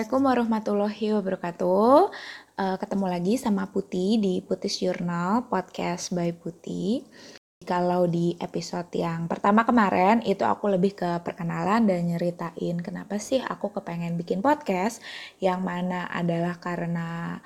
Assalamualaikum warahmatullahi wabarakatuh. Uh, ketemu lagi sama Putih di Putih Journal Podcast by Putih. Kalau di episode yang pertama kemarin itu aku lebih ke perkenalan dan nyeritain kenapa sih aku kepengen bikin podcast yang mana adalah karena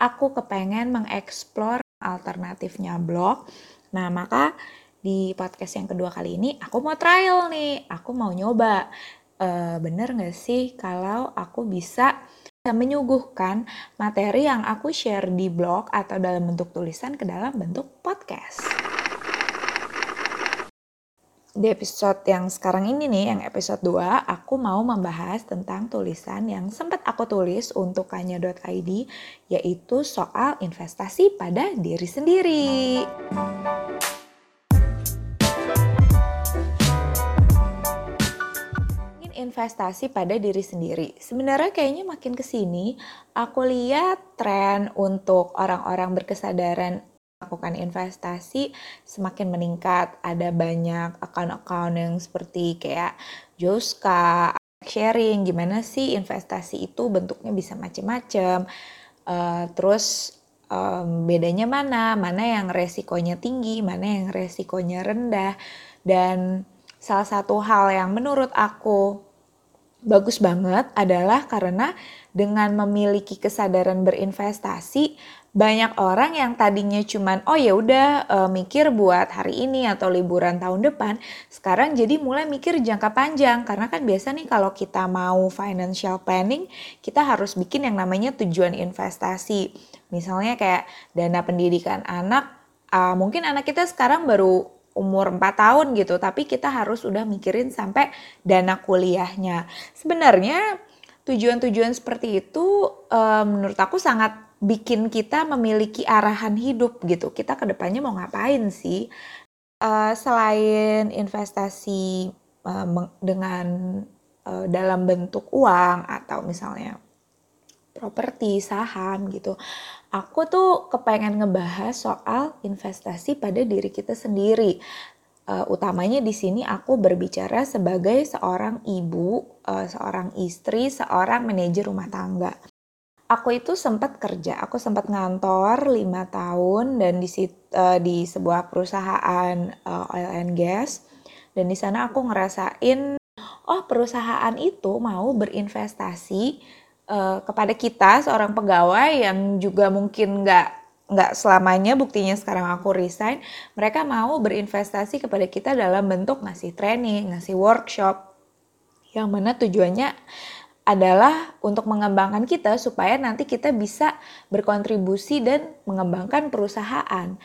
aku kepengen mengeksplor alternatifnya blog. Nah, maka di podcast yang kedua kali ini aku mau trial nih, aku mau nyoba uh, bener gak sih kalau aku bisa menyuguhkan materi yang aku share di blog atau dalam bentuk tulisan ke dalam bentuk podcast. Di episode yang sekarang ini nih, yang episode 2, aku mau membahas tentang tulisan yang sempat aku tulis untuk kanya.id, yaitu soal investasi pada diri sendiri. Investasi pada diri sendiri. Sebenarnya kayaknya makin ke sini aku lihat tren untuk orang-orang berkesadaran melakukan investasi semakin meningkat. Ada banyak account-account yang seperti kayak Joska, sharing gimana sih investasi itu bentuknya bisa macam-macam. Uh, terus um, bedanya mana, mana yang resikonya tinggi, mana yang resikonya rendah. Dan salah satu hal yang menurut aku bagus banget adalah karena dengan memiliki kesadaran berinvestasi banyak orang yang tadinya cuman oh ya udah e, mikir buat hari ini atau liburan tahun depan sekarang jadi mulai mikir jangka panjang. Karena kan biasa nih kalau kita mau financial planning kita harus bikin yang namanya tujuan investasi. Misalnya kayak dana pendidikan anak uh, mungkin anak kita sekarang baru umur 4 tahun gitu, tapi kita harus udah mikirin sampai dana kuliahnya. Sebenarnya tujuan-tujuan seperti itu um, menurut aku sangat bikin kita memiliki arahan hidup gitu. Kita ke depannya mau ngapain sih? Uh, selain investasi uh, dengan uh, dalam bentuk uang atau misalnya properti, saham gitu aku tuh kepengen ngebahas soal investasi pada diri kita sendiri. Uh, utamanya di sini aku berbicara sebagai seorang ibu, uh, seorang istri, seorang manajer rumah tangga. Aku itu sempat kerja, aku sempat ngantor lima tahun dan di uh, di sebuah perusahaan uh, oil and gas dan di sana aku ngerasain oh perusahaan itu mau berinvestasi uh, kepada kita seorang pegawai yang juga mungkin nggak nggak selamanya buktinya sekarang aku resign mereka mau berinvestasi kepada kita dalam bentuk ngasih training ngasih workshop yang mana tujuannya adalah untuk mengembangkan kita supaya nanti kita bisa berkontribusi dan mengembangkan perusahaan.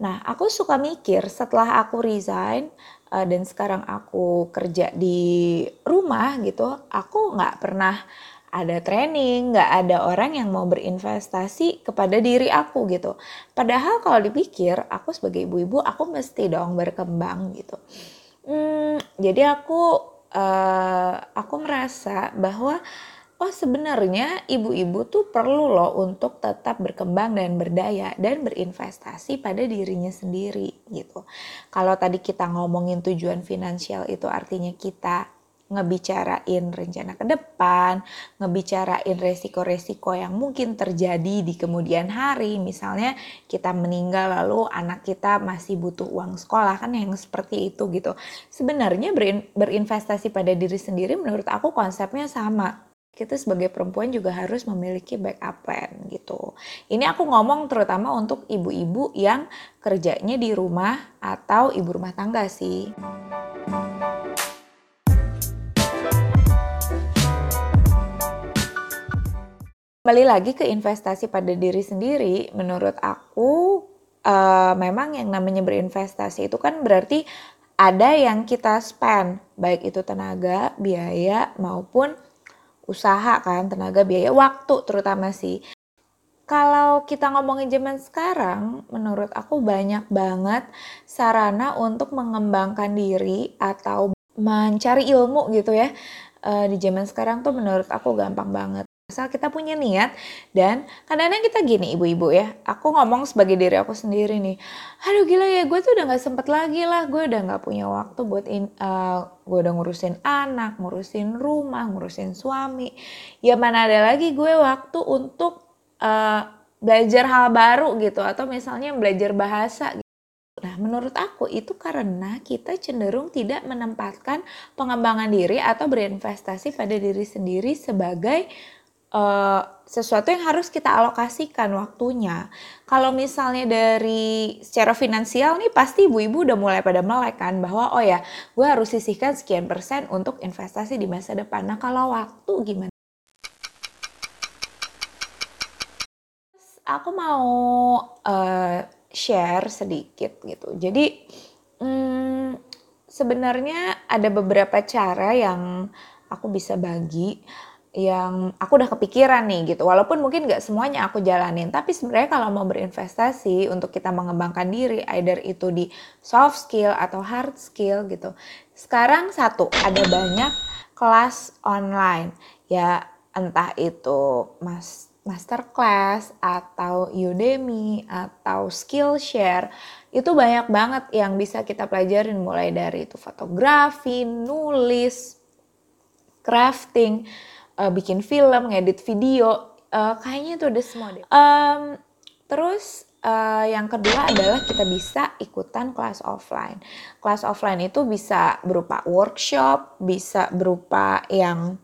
Nah, aku suka mikir setelah aku resign uh, dan sekarang aku kerja di rumah gitu, aku nggak pernah ada training, nggak ada orang yang mau berinvestasi kepada diri aku gitu. Padahal kalau dipikir, aku sebagai ibu-ibu, aku mesti dong berkembang gitu. Hmm, jadi aku uh, aku merasa bahwa oh sebenarnya ibu-ibu tuh perlu loh untuk tetap berkembang dan berdaya dan berinvestasi pada dirinya sendiri gitu. Kalau tadi kita ngomongin tujuan finansial itu artinya kita ngebicarain rencana ke depan, ngebicarain resiko-resiko yang mungkin terjadi di kemudian hari. Misalnya kita meninggal lalu anak kita masih butuh uang sekolah kan yang seperti itu gitu. Sebenarnya berin berinvestasi pada diri sendiri menurut aku konsepnya sama. Kita sebagai perempuan juga harus memiliki backup plan gitu. Ini aku ngomong terutama untuk ibu-ibu yang kerjanya di rumah atau ibu rumah tangga sih. Kembali lagi ke investasi pada diri sendiri, menurut aku uh, memang yang namanya berinvestasi itu kan berarti ada yang kita spend, baik itu tenaga, biaya maupun usaha kan, tenaga, biaya, waktu terutama sih. Kalau kita ngomongin zaman sekarang, menurut aku banyak banget sarana untuk mengembangkan diri atau mencari ilmu gitu ya. Uh, di zaman sekarang tuh menurut aku gampang banget Asal kita punya niat dan kadang-kadang kita gini ibu-ibu ya, aku ngomong sebagai diri aku sendiri nih, aduh gila ya gue tuh udah gak sempet lagi lah, gue udah gak punya waktu buat in, uh, gue udah ngurusin anak, ngurusin rumah, ngurusin suami, ya mana ada lagi gue waktu untuk uh, belajar hal baru gitu atau misalnya belajar bahasa Nah, menurut aku itu karena kita cenderung tidak menempatkan pengembangan diri atau berinvestasi pada diri sendiri sebagai uh, sesuatu yang harus kita alokasikan waktunya. Kalau misalnya dari secara finansial nih pasti ibu-ibu udah mulai pada melek kan bahwa oh ya gue harus sisihkan sekian persen untuk investasi di masa depan. Nah kalau waktu gimana? Aku mau uh, share sedikit gitu. Jadi hmm, sebenarnya ada beberapa cara yang aku bisa bagi yang aku udah kepikiran nih gitu. Walaupun mungkin gak semuanya aku jalanin, tapi sebenarnya kalau mau berinvestasi untuk kita mengembangkan diri, either itu di soft skill atau hard skill gitu. Sekarang satu, ada banyak kelas online. Ya entah itu mas masterclass atau Udemy atau Skillshare itu banyak banget yang bisa kita pelajarin mulai dari itu fotografi, nulis, crafting, uh, bikin film, ngedit video, uh, kayaknya itu udah semua deh. Um, terus uh, yang kedua adalah kita bisa ikutan kelas offline. Kelas offline itu bisa berupa workshop, bisa berupa yang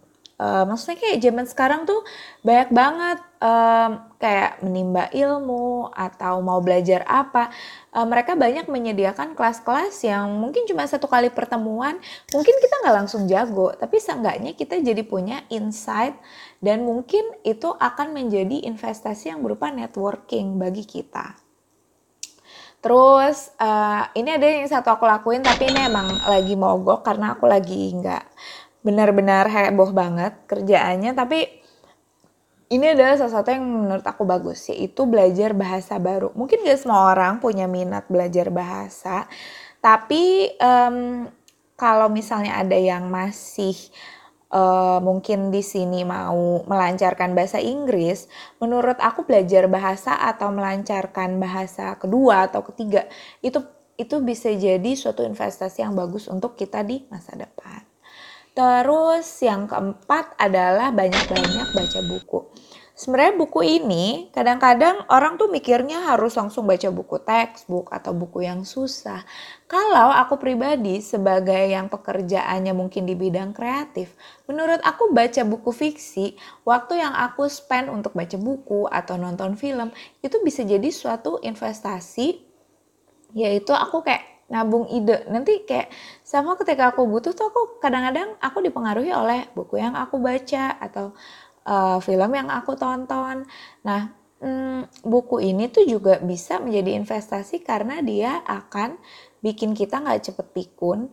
uh, maksudnya kayak zaman sekarang tuh banyak banget um, kayak menimba ilmu atau mau belajar apa uh, mereka banyak menyediakan kelas-kelas yang mungkin cuma satu kali pertemuan. Mungkin kita nggak langsung jago tapi seenggaknya kita jadi punya insight dan mungkin itu akan menjadi investasi yang berupa networking bagi kita. Terus uh, ini ada yang satu aku lakuin tapi ini emang lagi mogok karena aku lagi nggak benar-benar heboh banget kerjaannya. Tapi ini adalah salah satu yang menurut aku bagus yaitu belajar bahasa baru mungkin gak semua orang punya minat belajar bahasa tapi um, kalau misalnya ada yang masih uh, mungkin di sini mau melancarkan bahasa Inggris, menurut aku belajar bahasa atau melancarkan bahasa kedua atau ketiga itu itu bisa jadi suatu investasi yang bagus untuk kita di masa depan. Terus yang keempat adalah banyak-banyak baca buku. Sebenarnya buku ini kadang-kadang orang tuh mikirnya harus langsung baca buku textbook atau buku yang susah. Kalau aku pribadi sebagai yang pekerjaannya mungkin di bidang kreatif, menurut aku baca buku fiksi, waktu yang aku spend untuk baca buku atau nonton film itu bisa jadi suatu investasi yaitu aku kayak nabung ide. Nanti kayak sama ketika aku butuh tuh aku kadang-kadang aku dipengaruhi oleh buku yang aku baca atau uh, film yang aku tonton. Nah hmm, buku ini tuh juga bisa menjadi investasi karena dia akan bikin kita nggak cepet pikun.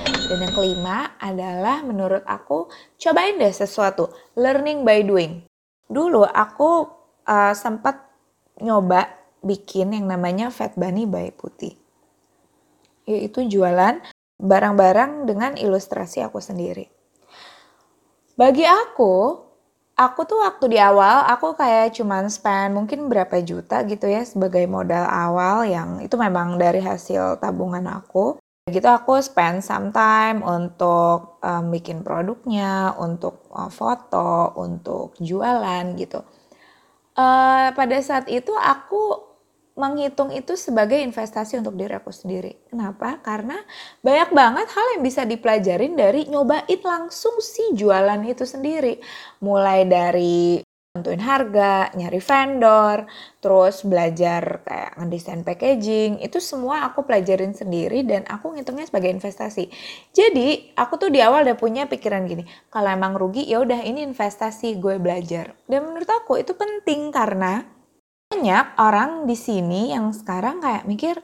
Dan yang kelima adalah menurut aku cobain deh sesuatu. Learning by doing. Dulu aku uh, sempat nyoba bikin yang namanya Fat Bunny by Putih yaitu jualan barang-barang dengan ilustrasi aku sendiri. Bagi aku, aku tuh waktu di awal aku kayak cuman spend mungkin berapa juta gitu ya sebagai modal awal yang itu memang dari hasil tabungan aku. Gitu aku spend some time untuk um, bikin produknya, untuk uh, foto, untuk jualan gitu. Uh, pada saat itu aku menghitung itu sebagai investasi untuk diri aku sendiri. Kenapa? Karena banyak banget hal yang bisa dipelajarin dari nyobain langsung si jualan itu sendiri. Mulai dari tentuin harga, nyari vendor, terus belajar kayak ngedesain packaging, itu semua aku pelajarin sendiri dan aku ngitungnya sebagai investasi. Jadi aku tuh di awal udah punya pikiran gini, kalau emang rugi ya udah ini investasi gue belajar. Dan menurut aku itu penting karena banyak orang di sini yang sekarang kayak mikir,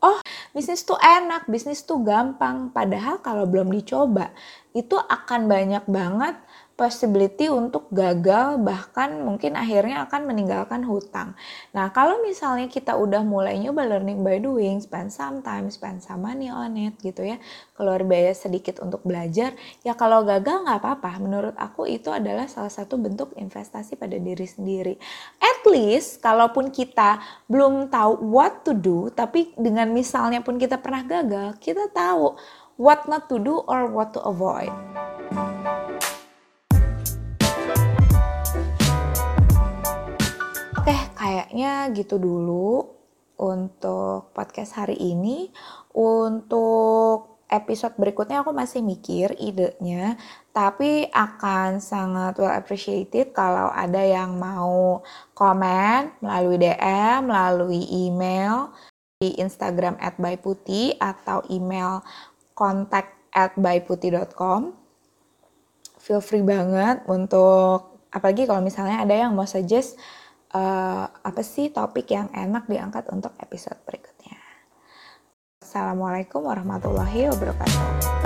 oh bisnis tuh enak, bisnis tuh gampang. Padahal kalau belum dicoba, itu akan banyak banget possibility untuk gagal bahkan mungkin akhirnya akan meninggalkan hutang. Nah, kalau misalnya kita udah mulai nyoba learning by doing, spend some time, spend some money on it gitu ya, keluar biaya sedikit untuk belajar, ya kalau gagal nggak apa-apa. Menurut aku itu adalah salah satu bentuk investasi pada diri sendiri. At least, kalaupun kita belum tahu what to do, tapi dengan misalnya pun kita pernah gagal, kita tahu what not to do or what to avoid. Kayaknya gitu dulu untuk podcast hari ini. Untuk episode berikutnya aku masih mikir idenya, tapi akan sangat well appreciated kalau ada yang mau komen melalui DM, melalui email di Instagram at byputi atau email contact at byputih.com. Feel free banget untuk, apalagi kalau misalnya ada yang mau suggest uh, apa sih topik yang enak diangkat untuk episode berikutnya. Assalamualaikum warahmatullahi wabarakatuh.